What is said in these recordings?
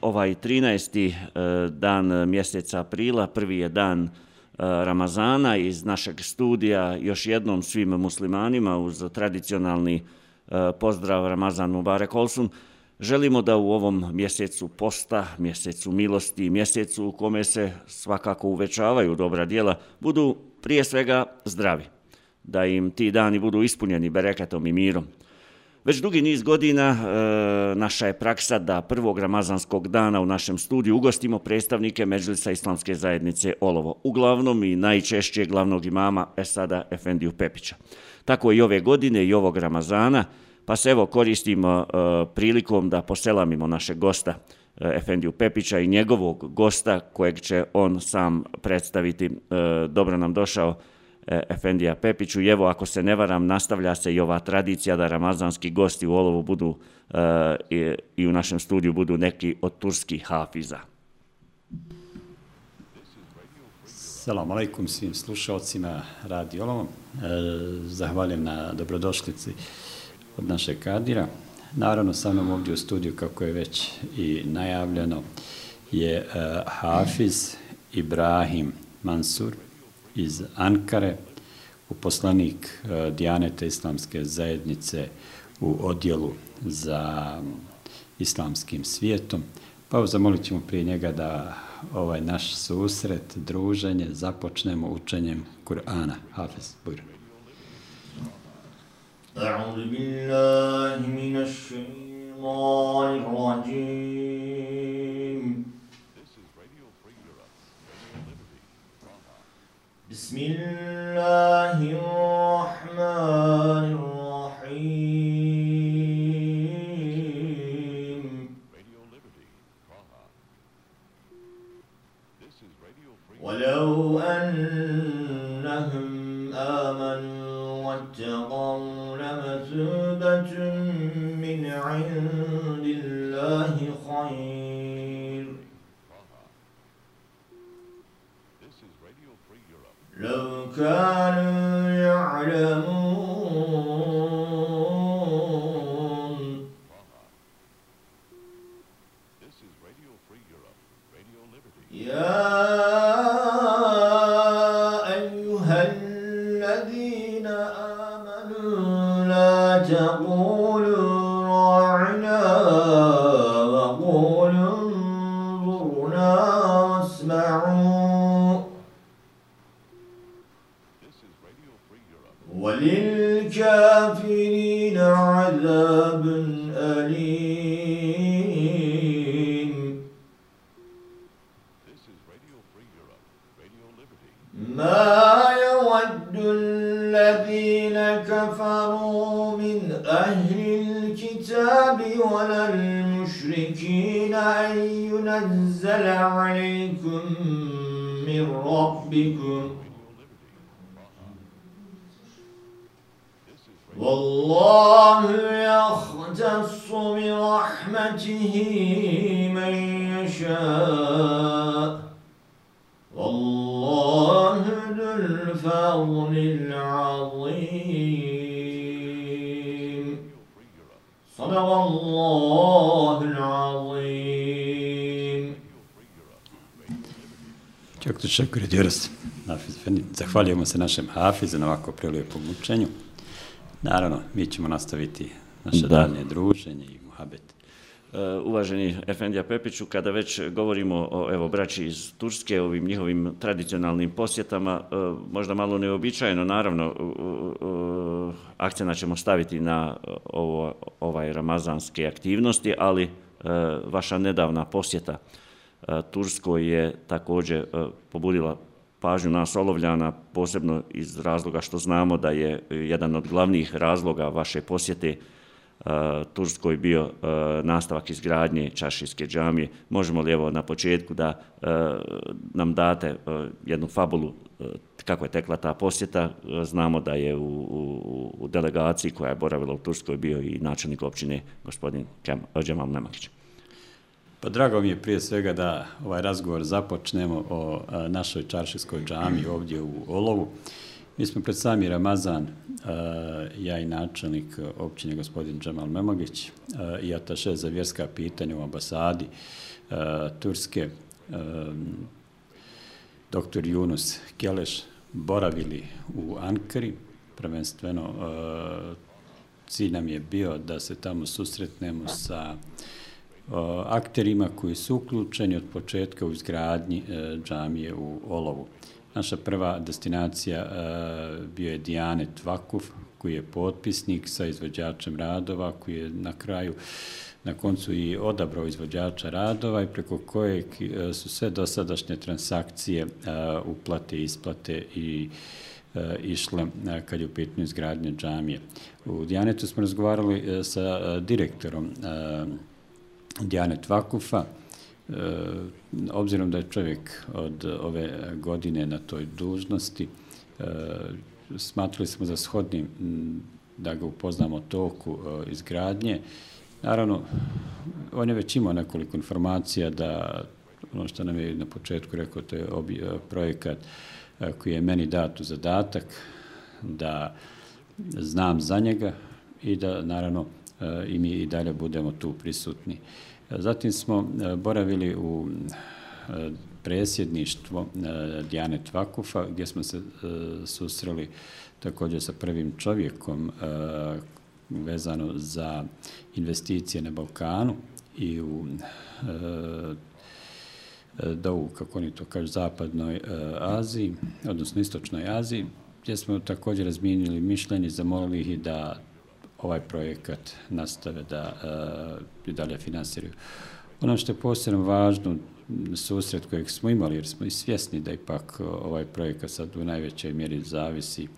Ovaj 13. E, dan mjeseca aprila, prvi je dan e, Ramazana iz našeg studija. Još jednom svim muslimanima uz tradicionalni e, pozdrav Ramazan Mubarek Olsun. Želimo da u ovom mjesecu posta, mjesecu milosti, mjesecu u kome se svakako uvećavaju dobra dijela, budu prije svega zdravi. Da im ti dani budu ispunjeni bereketom i mirom. Već dugi niz godina e, naša je praksa da prvog ramazanskog dana u našem studiju ugostimo predstavnike Međlisa Islamske zajednice Olovo. Uglavnom i najčešće glavnog imama Esada Efendiju Pepića. Tako i ove godine i ovog Ramazana, pa se evo koristimo e, prilikom da poselamimo našeg gosta e, Efendiju Pepića i njegovog gosta kojeg će on sam predstaviti. E, dobro nam došao. E, Efendija Pepiću. I evo, ako se ne varam, nastavlja se i ova tradicija da ramazanski gosti u Olovu budu e, i, u našem studiju budu neki od turskih hafiza. Salam alaikum svim slušalcima Radio Olovo. E, zahvaljujem na dobrodošlici od naše kadira. Naravno, sa mnom ovdje u studiju, kako je već i najavljeno, je e, Hafiz Ibrahim Mansur, iz Ankare, u poslanik e, Dijanete islamske zajednice u odjelu za islamskim svijetom. Pa zamolit ćemo prije njega da ovaj naš susret, druženje, započnemo učenjem Kur'ana. Hafiz, bujro. أعوذ بالله من الشيطان الرجيم الله العظيم Çok teşekkür ediyoruz. Hafiz Efendi, zahvaljujemo se našem Hafizu na ovako prelijepom učenju. Naravno, mi ćemo nastaviti naše da. dalje druženje i muhabet. Uh, uvaženi Efendija Pepiću, kada već govorimo o evo, braći iz Turske, ovim njihovim tradicionalnim posjetama, eh, možda malo neobičajeno, naravno, akcena ćemo staviti na eh, ovo, ovaj ramazanske aktivnosti, ali vaša nedavna posjeta Turskoj je također pobudila pažnju nas olovljana, posebno iz razloga što znamo da je jedan od glavnih razloga vaše posjete E, Turskoj bio e, nastavak izgradnje Čašijske džamije. Možemo li evo na početku da e, nam date jednu fabulu kako je tekla ta posjeta? Znamo da je u, u, u delegaciji koja je boravila u Turskoj bio i načelnik općine gospodin Kem, Džemal Nemakić. Pa drago mi je prije svega da ovaj razgovor započnemo o našoj čaršijskoj džami ovdje u Olovu. Mi smo pred sami Ramazan e, ja i načelnik općine gospodin Džemal Memogić e, i ataše za vjerska pitanja u ambasadi e, Turske, doktor Yunus Keleš, boravili u Ankari, prvenstveno cilj nam je bio da se tamo susretnemo sa akterima koji su uključeni od početka u izgradnji džamije u Olovu. Naša prva destinacija e, bio je Dijanet Vakuf, koji je potpisnik sa izvođačem radova, koji je na kraju na koncu i odabrao izvođača radova i preko kojeg e, su sve dosadašnje transakcije e, uplate, isplate i išle kad je u pitanju izgradnje džamije. U Dijanetu smo razgovarali sa direktorom Dijanet Vakufa, E, obzirom da je čovjek od ove godine na toj dužnosti, e, smatrali smo za shodnim da ga upoznamo toku e, izgradnje. Naravno, on je već imao nekoliko informacija da ono što nam je na početku rekao, to je obi, e, projekat e, koji je meni dat u zadatak, da znam za njega i da naravno i mi i dalje budemo tu prisutni. Zatim smo e, boravili u e, presjedništvo e, Dijane Tvakufa, gdje smo se susreli također sa prvim čovjekom vezano za investicije na Balkanu i u dovu, kako oni to kažu, zapadnoj Aziji, odnosno istočnoj Aziji, gdje smo također razmijenili mišljenje, zamolili ih da ovaj projekat nastave da eh, i dalje finansiraju. Ono što je posebno važno, susret kojeg smo imali, jer smo i svjesni da ipak eh, ovaj projekat sad u najvećoj mjeri zavisi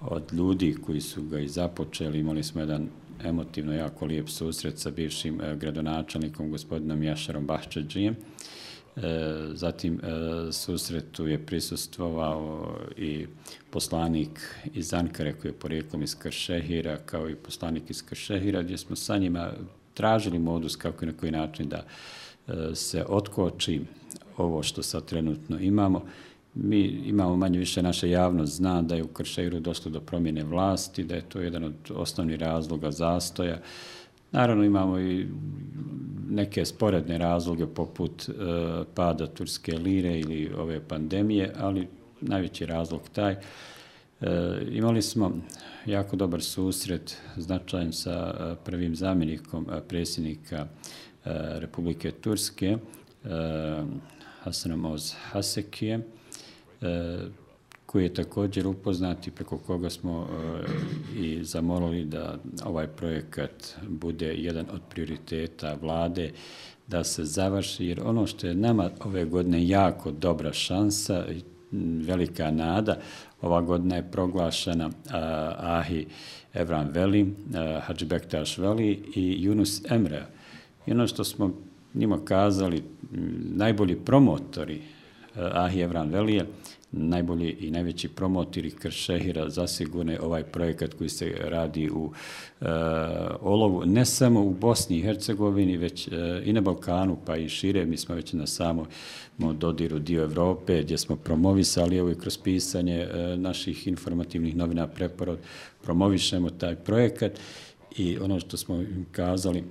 od ljudi koji su ga i započeli. Imali smo jedan emotivno jako lijep susret sa bivšim eh, gradonačelnikom, gospodinom Jašarom Bahčeđijem, E, zatim e, susretu je prisustvovao i poslanik iz Ankare koji je porijeklom iz Kršehira kao i poslanik iz Kršehira gdje smo sa njima tražili modus kako i na koji način da e, se otkoči ovo što sad trenutno imamo. Mi imamo manje više naše javnost zna da je u Kršehiru došlo do promjene vlasti, da je to jedan od osnovnih razloga zastoja. Naravno imamo i neke sporedne razloge poput e, pada turske lire ili ove pandemije, ali najveći razlog taj. E, imali smo jako dobar susret značajan sa e, prvim zamjenikom e, predsjednika e, Republike Turske, e, Hasanom Oz Hasekije, e, koji je također upoznati preko koga smo e, i zamolili da ovaj projekat bude jedan od prioriteta vlade da se završi, jer ono što je nama ove godine jako dobra šansa i velika nada, ova godina je proglašena Ahi Evran Veli, Hadži Veli i Yunus Emre. I ono što smo njima kazali, najbolji promotori e, Ahi Evran Velije, najbolji i najveći promotori Kršehira zasigurno ovaj projekat koji se radi u e, Olovu, ne samo u Bosni i Hercegovini, već e, i na Balkanu, pa i šire. Mi smo već na samo dodiru dio Evrope, gdje smo promovisali ovo i kroz pisanje e, naših informativnih novina preporod, promovišemo taj projekat i ono što smo im kazali,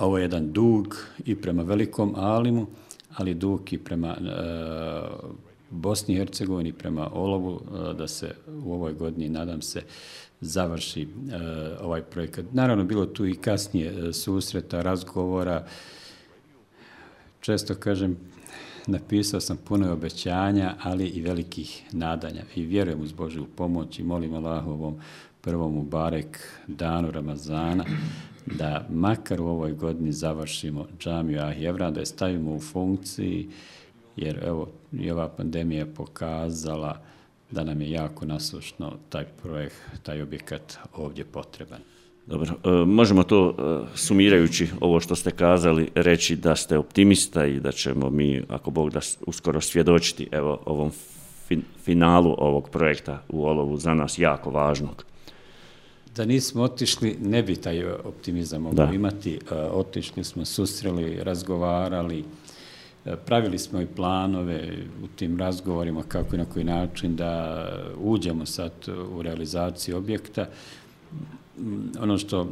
ovo je jedan dug i prema velikom alimu, ali dug i prema e, Bosni i Hercegovini prema Olovu e, da se u ovoj godini, nadam se, završi e, ovaj projekat. Naravno, bilo tu i kasnije e, susreta, razgovora. Često kažem, napisao sam puno obećanja, ali i velikih nadanja. I vjerujem uz Božju pomoć i molim Allah ovom prvom u Barek danu Ramazana da makar u ovoj godini završimo džamiju Ahjevra, da je stavimo u funkciji jer evo i ova pandemija pokazala da nam je jako naslušno taj projekt, taj objekat ovdje potreban. Dobro, e, možemo to e, sumirajući ovo što ste kazali reći da ste optimista i da ćemo mi, ako Bog da uskoro svjedočiti evo ovom fin, finalu ovog projekta u Olovu za nas jako važnog. Da nismo otišli, ne bi taj optimizam mogli imati. E, otišli smo, susreli, razgovarali, pravili smo i planove u tim razgovorima kako i na koji način da uđemo sad u realizaciju objekta. Ono što,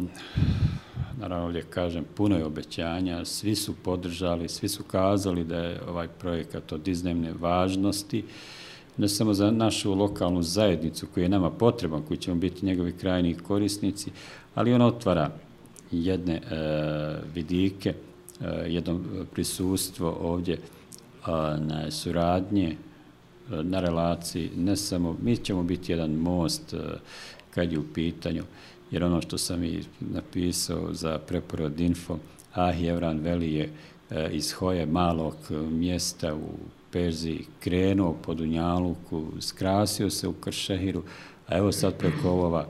naravno ovdje kažem, puno je obećanja, svi su podržali, svi su kazali da je ovaj projekat od iznevne važnosti, ne samo za našu lokalnu zajednicu koji je nama potreban, koji ćemo biti njegovi krajni korisnici, ali on otvara jedne e, vidike, e, Eh, jedno prisustvo ovdje na suradnje, eh, na relaciji, ne samo, mi ćemo biti jedan most eh, kad je u pitanju, jer ono što sam i napisao za preporod info, Ah Evran Veli je iz hoje malog mjesta u Perziji krenuo po Dunjaluku, skrasio se u Kršehiru, a evo sad preko ovova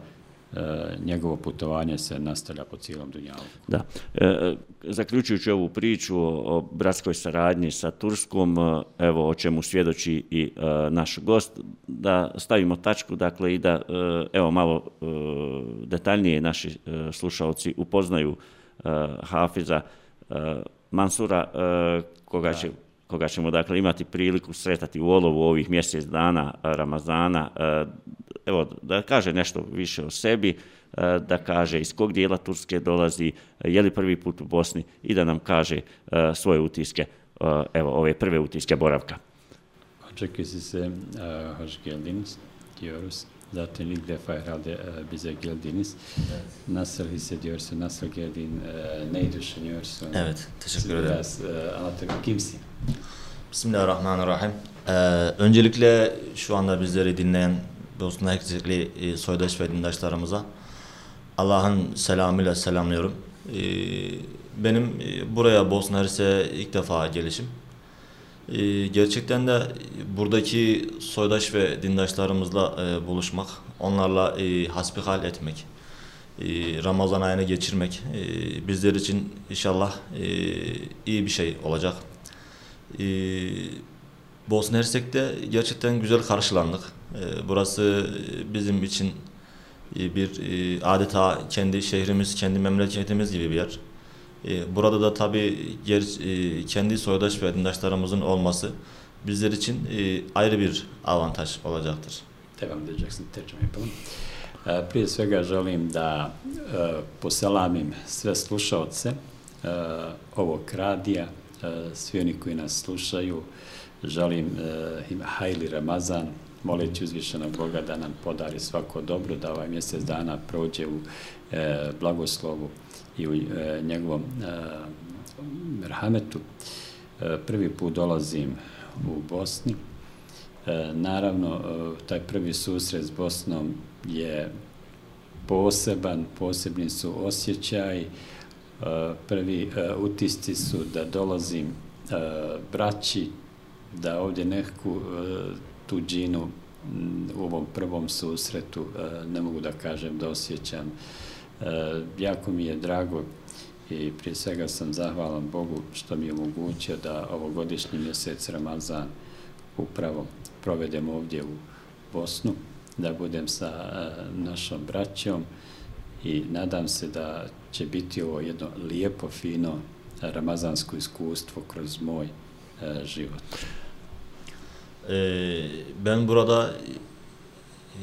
njegovo putovanje se nastavlja po cijelom Dunjalu. Da. E, zaključujući ovu priču o, o bratskoj saradnji sa Turskom, e, evo o čemu svjedoči i e, naš gost, da stavimo tačku, dakle, i da, e, evo, malo e, detaljnije naši e, slušalci upoznaju e, Hafiza e, Mansura, e, koga će koga ćemo dakle imati priliku sretati u olovu ovih mjesec dana Ramazana, evo, da kaže nešto više o sebi, da kaže iz kog dijela Turske dolazi, je li prvi put u Bosni i da nam kaže svoje utiske, evo, ove prve utiske boravka. Očekuje si se uh, hoş geldiniz diyoruz. Zaten ilk defa herhalde uh, bize geldiniz. Evet. Nasıl hissediyorsun, nasıl geldin, uh, ne düşünüyorsun? Evet, teşekkür ederim. Biraz uh, anlatabilir kimsin? Bismillahirrahmanirrahim. Ee, öncelikle şu anda bizleri dinleyen dostum herkesli e, soydaş ve dindaşlarımıza Allah'ın selamıyla selamlıyorum. Ee, benim e, buraya Bosna Hersek'e ilk defa gelişim. Ee, gerçekten de buradaki soydaş ve dindaşlarımızla e, buluşmak, onlarla e, hasbihal etmek, e, Ramazan ayını geçirmek e, bizler için inşallah e, iyi bir şey olacak. E, Bosna Hersek'te gerçekten güzel karşılandık. E, burası bizim için e, bir e, adeta kendi şehrimiz, kendi memleketimiz gibi bir yer. E, burada da tabii ger, e, kendi soydaş ve dindaşlarımızın olması bizler için e, ayrı bir avantaj olacaktır. Devam edeceksin, tercüme yapalım. Prije svega želim da poselamim sve slušalce ovog radija, E, svi oni koji nas slušaju, želim e, im hajli Ramazan, moleći uzvišenog Boga da nam podari svako dobro, da ovaj mjesec dana prođe u e, blagoslovu i u njegovom merhametu. Prvi put dolazim u Bosni. Naravno, taj prvi susret s Bosnom je poseban, posebni su osjećaj, prvi e, utisci su da dolazim e, braći, da ovdje neku e, tuđinu u ovom prvom susretu ne mogu da kažem da osjećam. Jako mi je drago i prije svega sam zahvalan Bogu što mi je omogućio da ovogodišnji mjesec Ramazan upravo provedem ovdje u Bosnu, da budem sa našom braćom i nadam se da će biti ovo jedno lijepo, fino ramazansko iskustvo kroz moj e, život. E, ben burada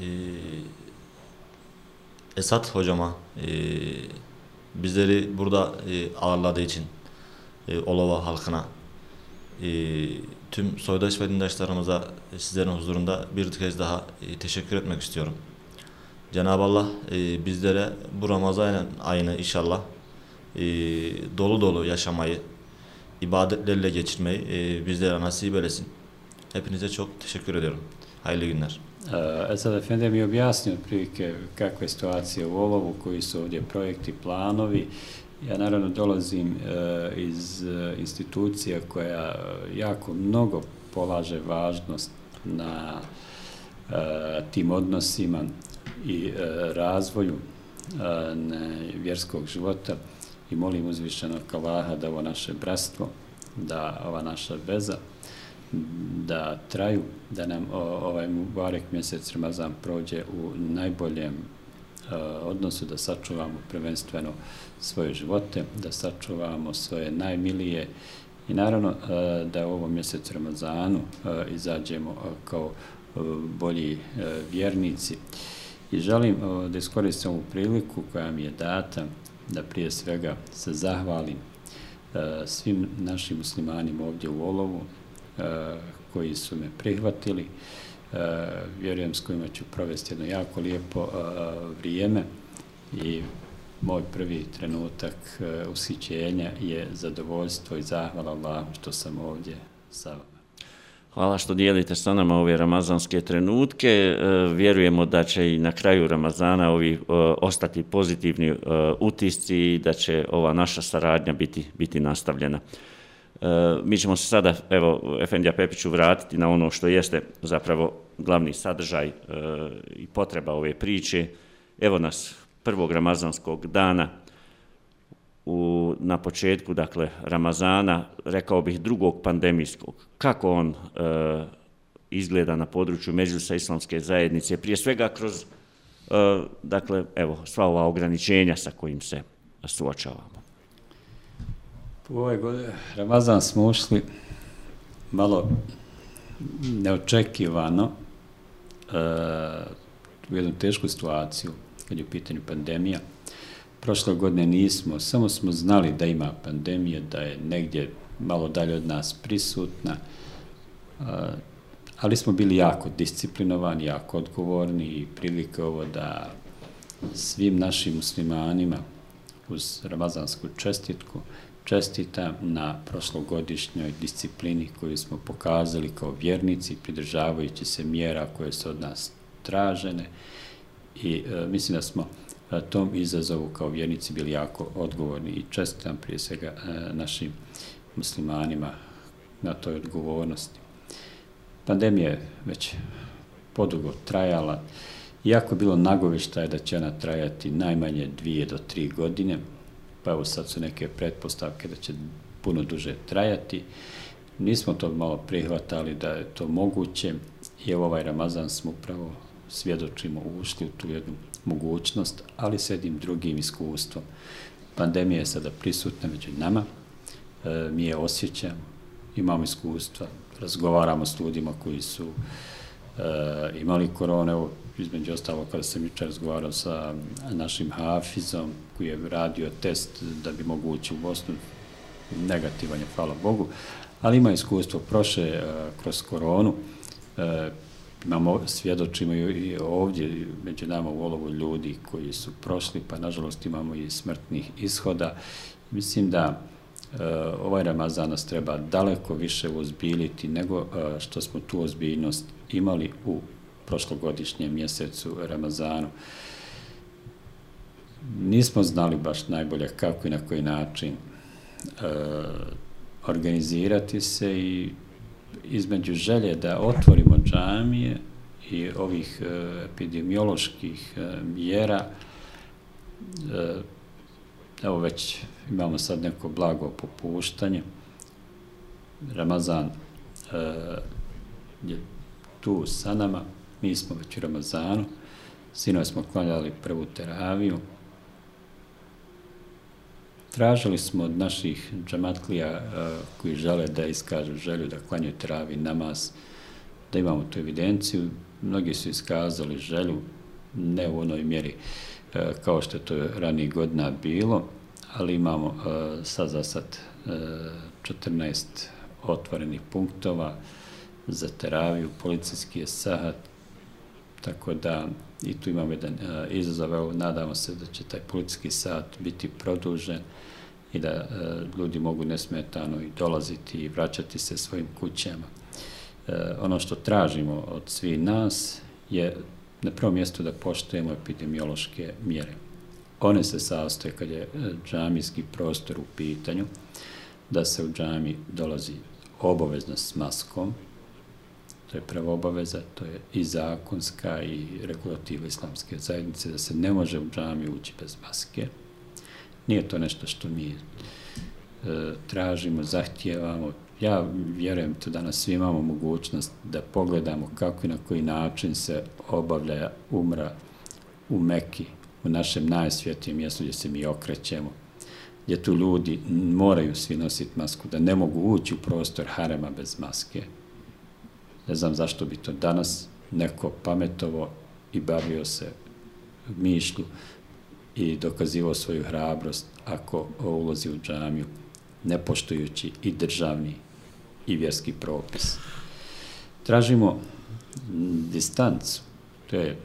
e, Esat hocama e, bizleri burada e, ağırladığı için e, Olova halkına e, tüm soydaş ve dindaşlarımıza sizlerin huzurunda bir kez daha e, teşekkür etmek istiyorum. Cenab-ı Allah e, bizlere bu Ramazan ayını inşallah e, dolu dolu yaşamayı, ibadetlerle geçirmeyi e, bizlere nasip eylesin. Hepinize çok teşekkür ediyorum. Hayırlı günler. E, e Sad Efendi mi objasnio otprilike kakva situacije situacija u Olovu, koji su ovdje projekti, planovi. Ja naravno dolazim e, iz e, institucija koja jako mnogo polaže važnost na e, tim odnosima i e, razvoju e, vjerskog života i molim uzvišenog Allaha da ovo naše bratstvo, da ova naša veza da traju, da nam ovaj Mubarek mjesec Ramazan prođe u najboljem e, odnosu, da sačuvamo prvenstveno svoje živote, da sačuvamo svoje najmilije i naravno da u ovom mjesecu Ramazanu izađemo kao bolji vjernici i želim da iskoristim ovu priliku koja mi je data da prije svega se zahvalim e, svim našim muslimanima ovdje u Olovu e, koji su me prihvatili e, vjerujem s kojima ću provesti jedno jako lijepo vrijeme i moj prvi trenutak ushićenja je zadovoljstvo i zahvala Allah što sam ovdje sa. Hvala što dijelite sa nama ove ramazanske trenutke. E, vjerujemo da će i na kraju Ramazana ovi e, ostati pozitivni e, utisci i da će ova naša saradnja biti, biti nastavljena. Mi ćemo se sada, evo, Efendija Pepiću vratiti na ono što jeste zapravo glavni sadržaj i potreba ove priče. Evo nas prvog ramazanskog dana u, na početku, dakle, Ramazana, rekao bih drugog pandemijskog. Kako on e, izgleda na području Međusa islamske zajednice? Prije svega kroz, e, dakle, evo, sva ova ograničenja sa kojim se suočavamo. U ovoj godine Ramazan smo ušli malo neočekivano e, u jednu tešku situaciju kad je u pitanju pandemija. Prošle godine nismo, samo smo znali da ima pandemija, da je negdje malo dalje od nas prisutna, eh, ali smo bili jako disciplinovani, jako odgovorni i prilike ovo da svim našim muslimanima uz ramazansku čestitku čestita na prošlogodišnjoj disciplini koju smo pokazali kao vjernici, pridržavajući se mjera koje su od nas tražene i e, mislim da smo tom izazovu kao vjernici bili jako odgovorni i čestitam prije svega e, našim muslimanima na toj odgovornosti. Pandemija je već podugo trajala, iako bilo nagovištaje da će ona trajati najmanje dvije do tri godine, pa evo sad su neke pretpostavke da će puno duže trajati, nismo to malo prihvatali da je to moguće i evo ovaj Ramazan smo upravo svjedočimo ušli u tu jednu mogućnost, ali s jednim drugim iskustvom. Pandemija je sada prisutna među nama, e, mi je osjećamo, imamo iskustva, razgovaramo s ljudima koji su e, imali korone, evo, između ostalo kada sam jučer razgovarao sa našim Hafizom, koji je radio test da bi mogu ući u Bosnu, negativan je, hvala Bogu, ali ima iskustvo proše e, kroz koronu, e, imamo, svjedočimo i ovdje među nama u olovu ljudi koji su prošli, pa nažalost imamo i smrtnih ishoda. Mislim da e, ovaj Ramazan nas treba daleko više uzbiliti nego e, što smo tu ozbiljnost imali u prošlogodišnjem mjesecu Ramazanu. Nismo znali baš najbolje kako i na koji način e, organizirati se i između želje da otvorimo džamije i ovih e, epidemioloških e, mjera, e, evo već imamo sad neko blago popuštanje, Ramazan e, je tu sa nama, mi smo već u Ramazanu, sinoj smo klanjali prvu teraviju, Tražili smo od naših džamatlija uh, koji žele da iskažu želju da klanjaju travi namaz, da imamo tu evidenciju. Mnogi su iskazali želju, ne u onoj mjeri e, kao što je to ranije godina bilo, ali imamo e, sad za sad e, 14 otvorenih punktova za teraviju, policijski je sahat, tako da i tu imamo jedan uh, izazov, evo nadamo se da će taj policijski sat biti produžen i da ljudi mogu nesmetano i dolaziti i vraćati se svojim kućama. E, ono što tražimo od svi nas je na prvom mjestu da poštujemo epidemiološke mjere. One se sastoje kad je e, džamijski prostor u pitanju, da se u džami dolazi obavezno s maskom, to je prva obaveza, to je i zakonska i regulativa islamske zajednice, da se ne može u džami ući bez maske. Nije to nešto što mi e, tražimo, zahtijevamo. Ja vjerujem to danas svi imamo mogućnost da pogledamo kako i na koji način se obavlja umra u Meki, u našem najsvjetijem mjestu gdje se mi okrećemo. gdje tu ljudi moraju svi nositi masku, da ne mogu ući u prostor harema bez maske. Ne znam zašto bi to danas neko pametovo i bavio se mišlju i dokazivao svoju hrabrost ako ulozi u džamiju, ne poštujući i državni i vjerski propis. Tražimo distancu, to je,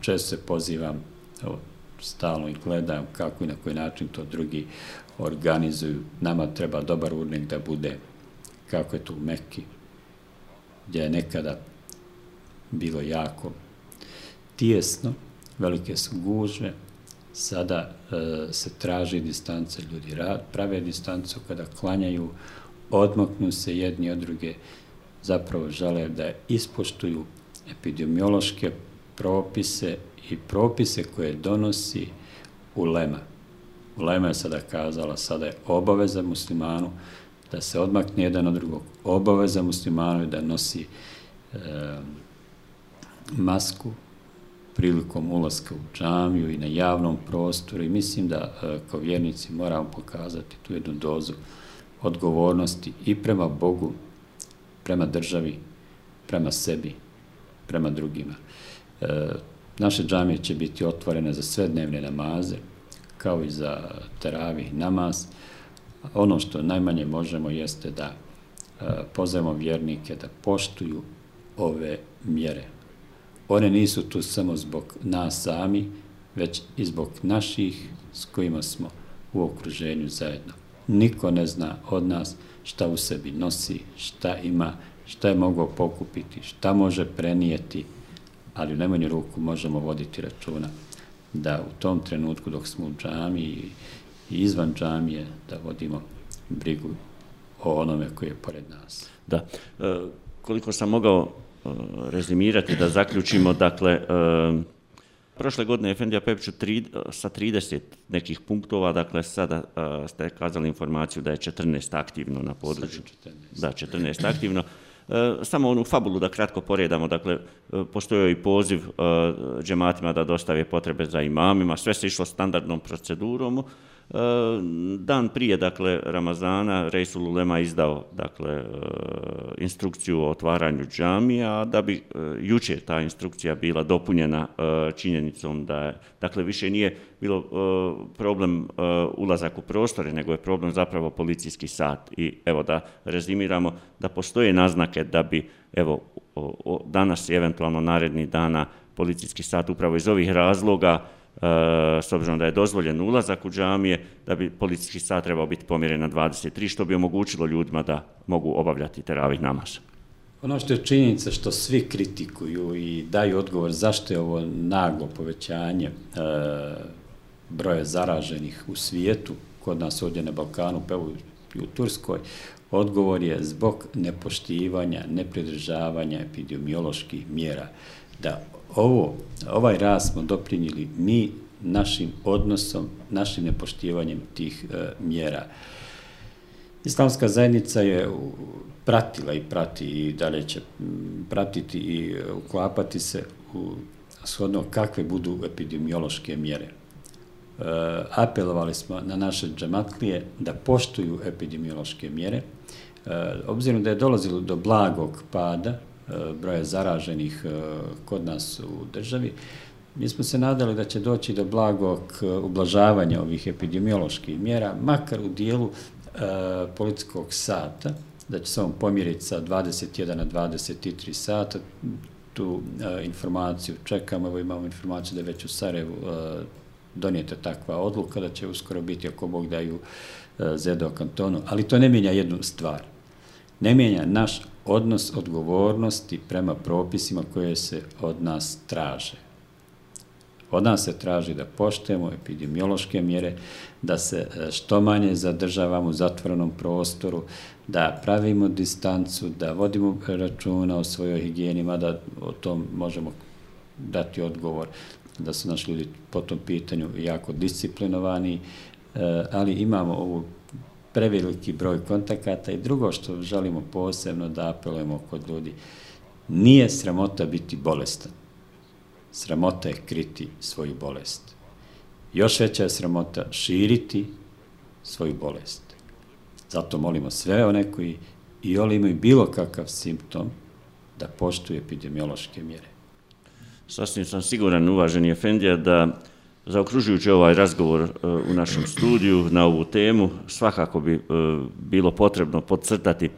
često se pozivam, evo, stalno i gledam kako i na koji način to drugi organizuju. Nama treba dobar urnik da bude kako je tu u Mekki, gdje je nekada bilo jako tijesno, velike su gužve, sada e, se traži distance, ljudi rad, prave distancu kada klanjaju, odmaknu se jedni od druge, zapravo žele da ispoštuju epidemiološke propise i propise koje donosi ulema. Ulema je sada kazala, sada je obaveza muslimanu da se odmakne jedan od drugog, obaveza muslimanu da nosi e, masku prilikom ulaska u džamiju i na javnom prostoru i mislim da e, kao vjernici moramo pokazati tu jednu dozu odgovornosti i prema Bogu, prema državi, prema sebi, prema drugima. E, naše džamije će biti otvorene za sve dnevne namaze, kao i za teravi namaz. Ono što najmanje možemo jeste da e, pozovemo vjernike da poštuju ove mjere. One nisu tu samo zbog nas sami, već i zbog naših s kojima smo u okruženju zajedno. Niko ne zna od nas šta u sebi nosi, šta ima, šta je mogao pokupiti, šta može prenijeti, ali u najmanju ruku možemo voditi računa da u tom trenutku dok smo u džami i izvan džamije da vodimo brigu o onome koji je pored nas. Da. E, koliko sam mogao e, rezimirati da zaključimo, dakle, e, prošle godine Efendija Pepiću tri, sa 30 nekih punktova, dakle, sada e, ste kazali informaciju da je 14 aktivno na području. 14. Da, 14 aktivno. E, samo onu fabulu da kratko poredamo, dakle, e, postoji i poziv džematima da dostave potrebe za imamima, sve se išlo standardnom procedurom, dan prije dakle Ramazana Rejsul Ulema izdao dakle e, instrukciju o otvaranju džamija da bi e, juče ta instrukcija bila dopunjena e, činjenicom da je, dakle više nije bilo problem ulazak u prostore nego je problem zapravo policijski sat. I evo da rezimiramo da postoje naznake da bi evo danas i eventualno naredni dana policijski sat upravo iz ovih razloga Eh, s obzirom da je dozvoljen ulazak u džamije, da bi policijski sat trebao biti pomjeren na 23, što bi omogućilo ljudima da mogu obavljati teravih namaz. Ono što je činjenica što svi kritikuju i daju odgovor zašto je ovo naglo povećanje e, broja zaraženih u svijetu, kod nas ovdje na Balkanu, pa i u Turskoj, odgovor je zbog nepoštivanja, nepridržavanja epidemioloških mjera, da ovo, ovaj rast smo doprinjili mi našim odnosom, našim nepoštivanjem tih e, mjera. Islamska zajednica je pratila i prati i dalje će pratiti i e, uklapati se u shodno kakve budu epidemiološke mjere. E, apelovali smo na naše džematlije da poštuju epidemiološke mjere, e, obzirom da je dolazilo do blagog pada, broja zaraženih e, kod nas u državi, mi smo se nadali da će doći do blagog e, ublažavanja ovih epidemioloških mjera, makar u dijelu e, politickog sata, da će se on pomjeriti sa 21 na 23 sata, tu e, informaciju čekamo, evo imamo informaciju da je već u Sarajevu donijeta takva odluka, da će uskoro biti, ako Bog daju, zedo kantonu, ali to ne mijenja jednu stvar. Ne mijenja naš odnos odgovornosti prema propisima koje se od nas traže. Od nas se traži da poštujemo epidemiološke mjere, da se e, što manje zadržavamo u zatvorenom prostoru, da pravimo distancu, da vodimo računa o svojoj higijeni, mada o tom možemo dati odgovor da su naši ljudi po tom pitanju jako disciplinovani, e, ali imamo ovu preveliki broj kontakata i drugo što želimo posebno da apelujemo kod ljudi, nije sramota biti bolestan. Sramota je kriti svoju bolest. Još veća je sramota širiti svoju bolest. Zato molimo sve one koji i oni imaju bilo kakav simptom da poštuju epidemiološke mjere. Sasvim sam siguran, uvaženi Efendija, da zaokružujući ovaj razgovor e, u našem studiju na ovu temu, svakako bi e, bilo potrebno podcrtati e,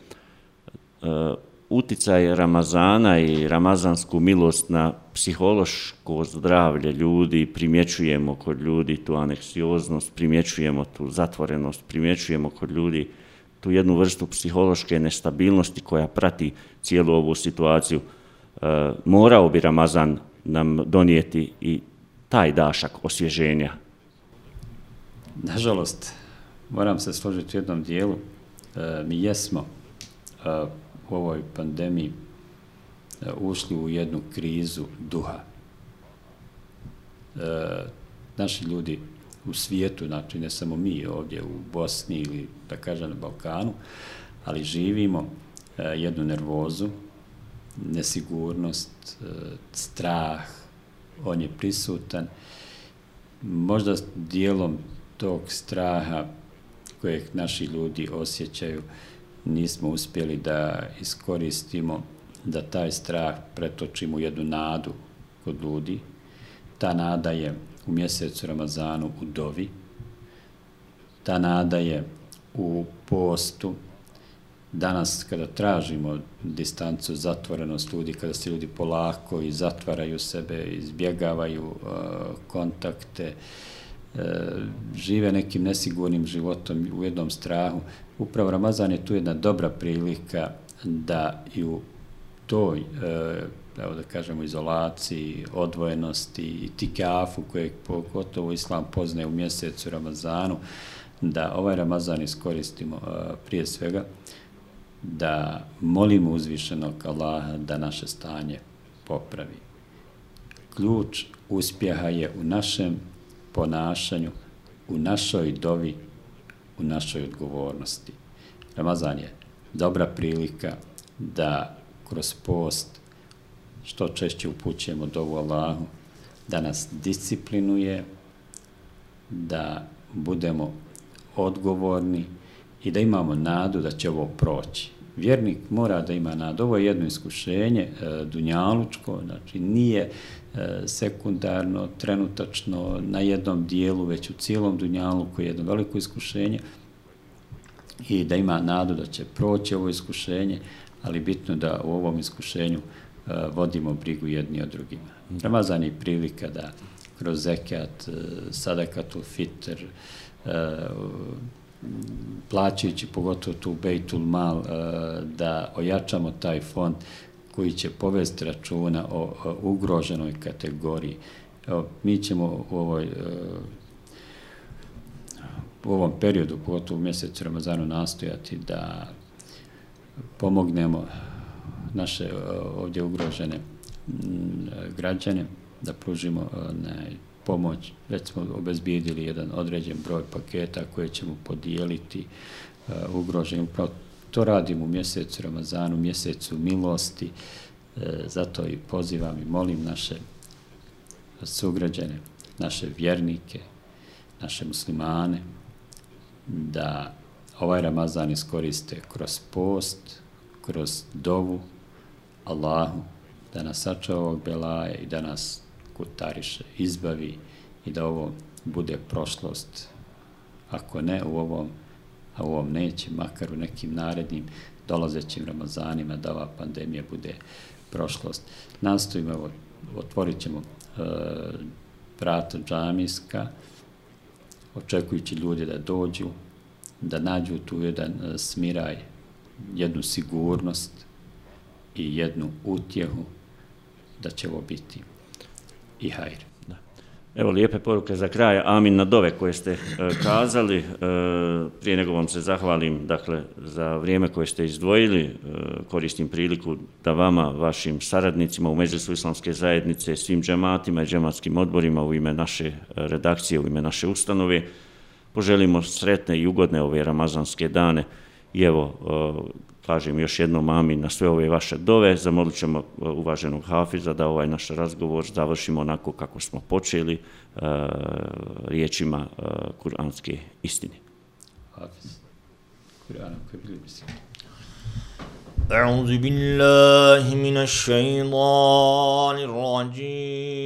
uticaj Ramazana i ramazansku milost na psihološko zdravlje ljudi, primjećujemo kod ljudi tu aneksioznost, primjećujemo tu zatvorenost, primjećujemo kod ljudi tu jednu vrstu psihološke nestabilnosti koja prati cijelu ovu situaciju. E, morao bi Ramazan nam donijeti i taj dašak osvježenja? Nažalost, moram se složiti u jednom dijelu. E, mi jesmo e, u ovoj pandemiji e, ušli u jednu krizu duha. E, naši ljudi u svijetu, znači ne samo mi ovdje u Bosni ili da kažem na Balkanu, ali živimo e, jednu nervozu, nesigurnost, e, strah, on je prisutan. Možda dijelom tog straha kojeg naši ljudi osjećaju nismo uspjeli da iskoristimo da taj strah pretočimo u jednu nadu kod ljudi. Ta nada je u mjesecu Ramazanu u dovi. Ta nada je u postu, danas kada tražimo distancu, zatvorenost ljudi, kada se ljudi polako i zatvaraju sebe, izbjegavaju uh, kontakte, uh, žive nekim nesigurnim životom u jednom strahu, upravo Ramazan je tu jedna dobra prilika da i u toj, uh, evo da kažemo, izolaciji, odvojenosti i tikafu kojeg pogotovo Islam poznaje u mjesecu Ramazanu, da ovaj Ramazan iskoristimo uh, prije svega da molimo uzvišenog Allaha da naše stanje popravi. Ključ uspjeha je u našem ponašanju, u našoj dovi, u našoj odgovornosti. Ramazan je dobra prilika da kroz post što češće upućujemo dovu Allahu, da nas disciplinuje, da budemo odgovorni, i da imamo nadu da će ovo proći. Vjernik mora da ima nadu. Ovo je jedno iskušenje, e, dunjalučko, znači nije e, sekundarno, trenutačno na jednom dijelu, već u cijelom dunjalu koji je jedno veliko iskušenje i da ima nadu da će proći ovo iskušenje, ali bitno da u ovom iskušenju e, vodimo brigu jedni od drugima. Ramazan je prilika da kroz zekat, e, sadakatul fitr, e, plaćajući pogotovo tu Bejtul Mal, eh, da ojačamo taj fond koji će povesti računa o ugroženoj kategoriji. Evo, mi ćemo u, ovoj, eh, u ovom periodu, pogotovo u mjesecu Ramazanu, nastojati da pomognemo naše eh, ovdje ugrožene mm, građane, da pružimo ne, pomoć, već smo obezbijedili jedan određen broj paketa koje ćemo podijeliti uh, ugroženim. Upravo to radimo u mjesecu Ramazanu, mjesecu milosti, e, zato i pozivam i molim naše sugrađane, naše vjernike, naše muslimane, da ovaj Ramazan iskoriste kroz post, kroz dovu Allahu, da nas sača ovog belaja i da nas putariše, izbavi i da ovo bude prošlost. Ako ne u ovom, a u ovom neće, makar u nekim narednim dolazećim Ramazanima, da ova pandemija bude prošlost. Nastojimo, evo, otvorit ćemo e, vrata džamijska, očekujući ljudi da dođu, da nađu tu jedan e, smiraj, jednu sigurnost i jednu utjehu da će ovo biti i hajr. Da. Evo lijepe poruke za kraj. Amin na dove koje ste e, kazali. E, prije nego vam se zahvalim dakle, za vrijeme koje ste izdvojili. E, koristim priliku da vama, vašim saradnicima u Međusu islamske zajednice, svim džematima i džematskim odborima u ime naše e, redakcije, u ime naše ustanove, poželimo sretne i ugodne ove ramazanske dane. I evo, e, kažem još jednom amin na sve ove vaše dove. Zamolit ćemo e, uvaženog Hafiza da ovaj naš razgovor završimo onako kako smo počeli uh, riječima uh, kuranske istine. Hafiz. Kur'ana koji bili bismillah. أعوذ بالله من الشيطان الرجيم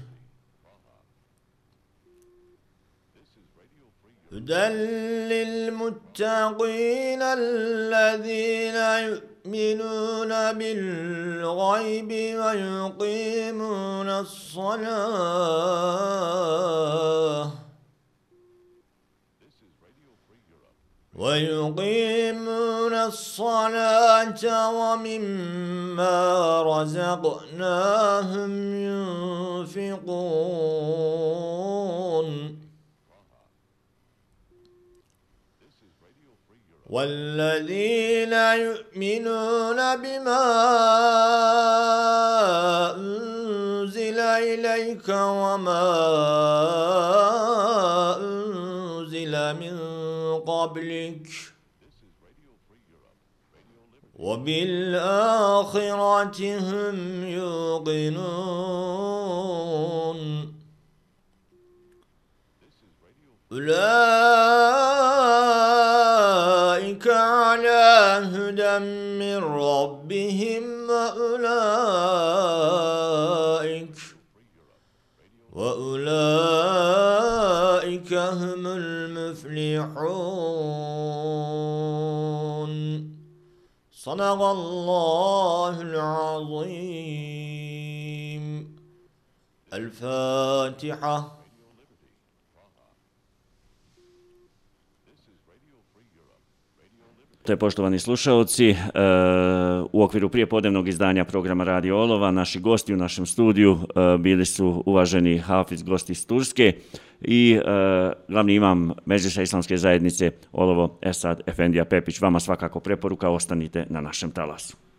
للمتقين الذين يؤمنون بالغيب ويقيمون الصلاة. ويقيمون الصلاة ومما رزقناهم ينفقون. والذين يؤمنون بما أنزل إليك وما أنزل من قبلك وبالآخرة هم يوقنون. أولئك من ربهم وأولئك وأولئك هم المفلحون صدق الله العظيم To je poštovani slušalci, e, u okviru prijepodnevnog izdanja programa Radio Olova, naši gosti u našem studiju e, bili su uvaženi Hafiz gosti iz Turske i e, glavni imam Međusa islamske zajednice Olovo Esad Efendija Pepić. Vama svakako preporuka, ostanite na našem talasu.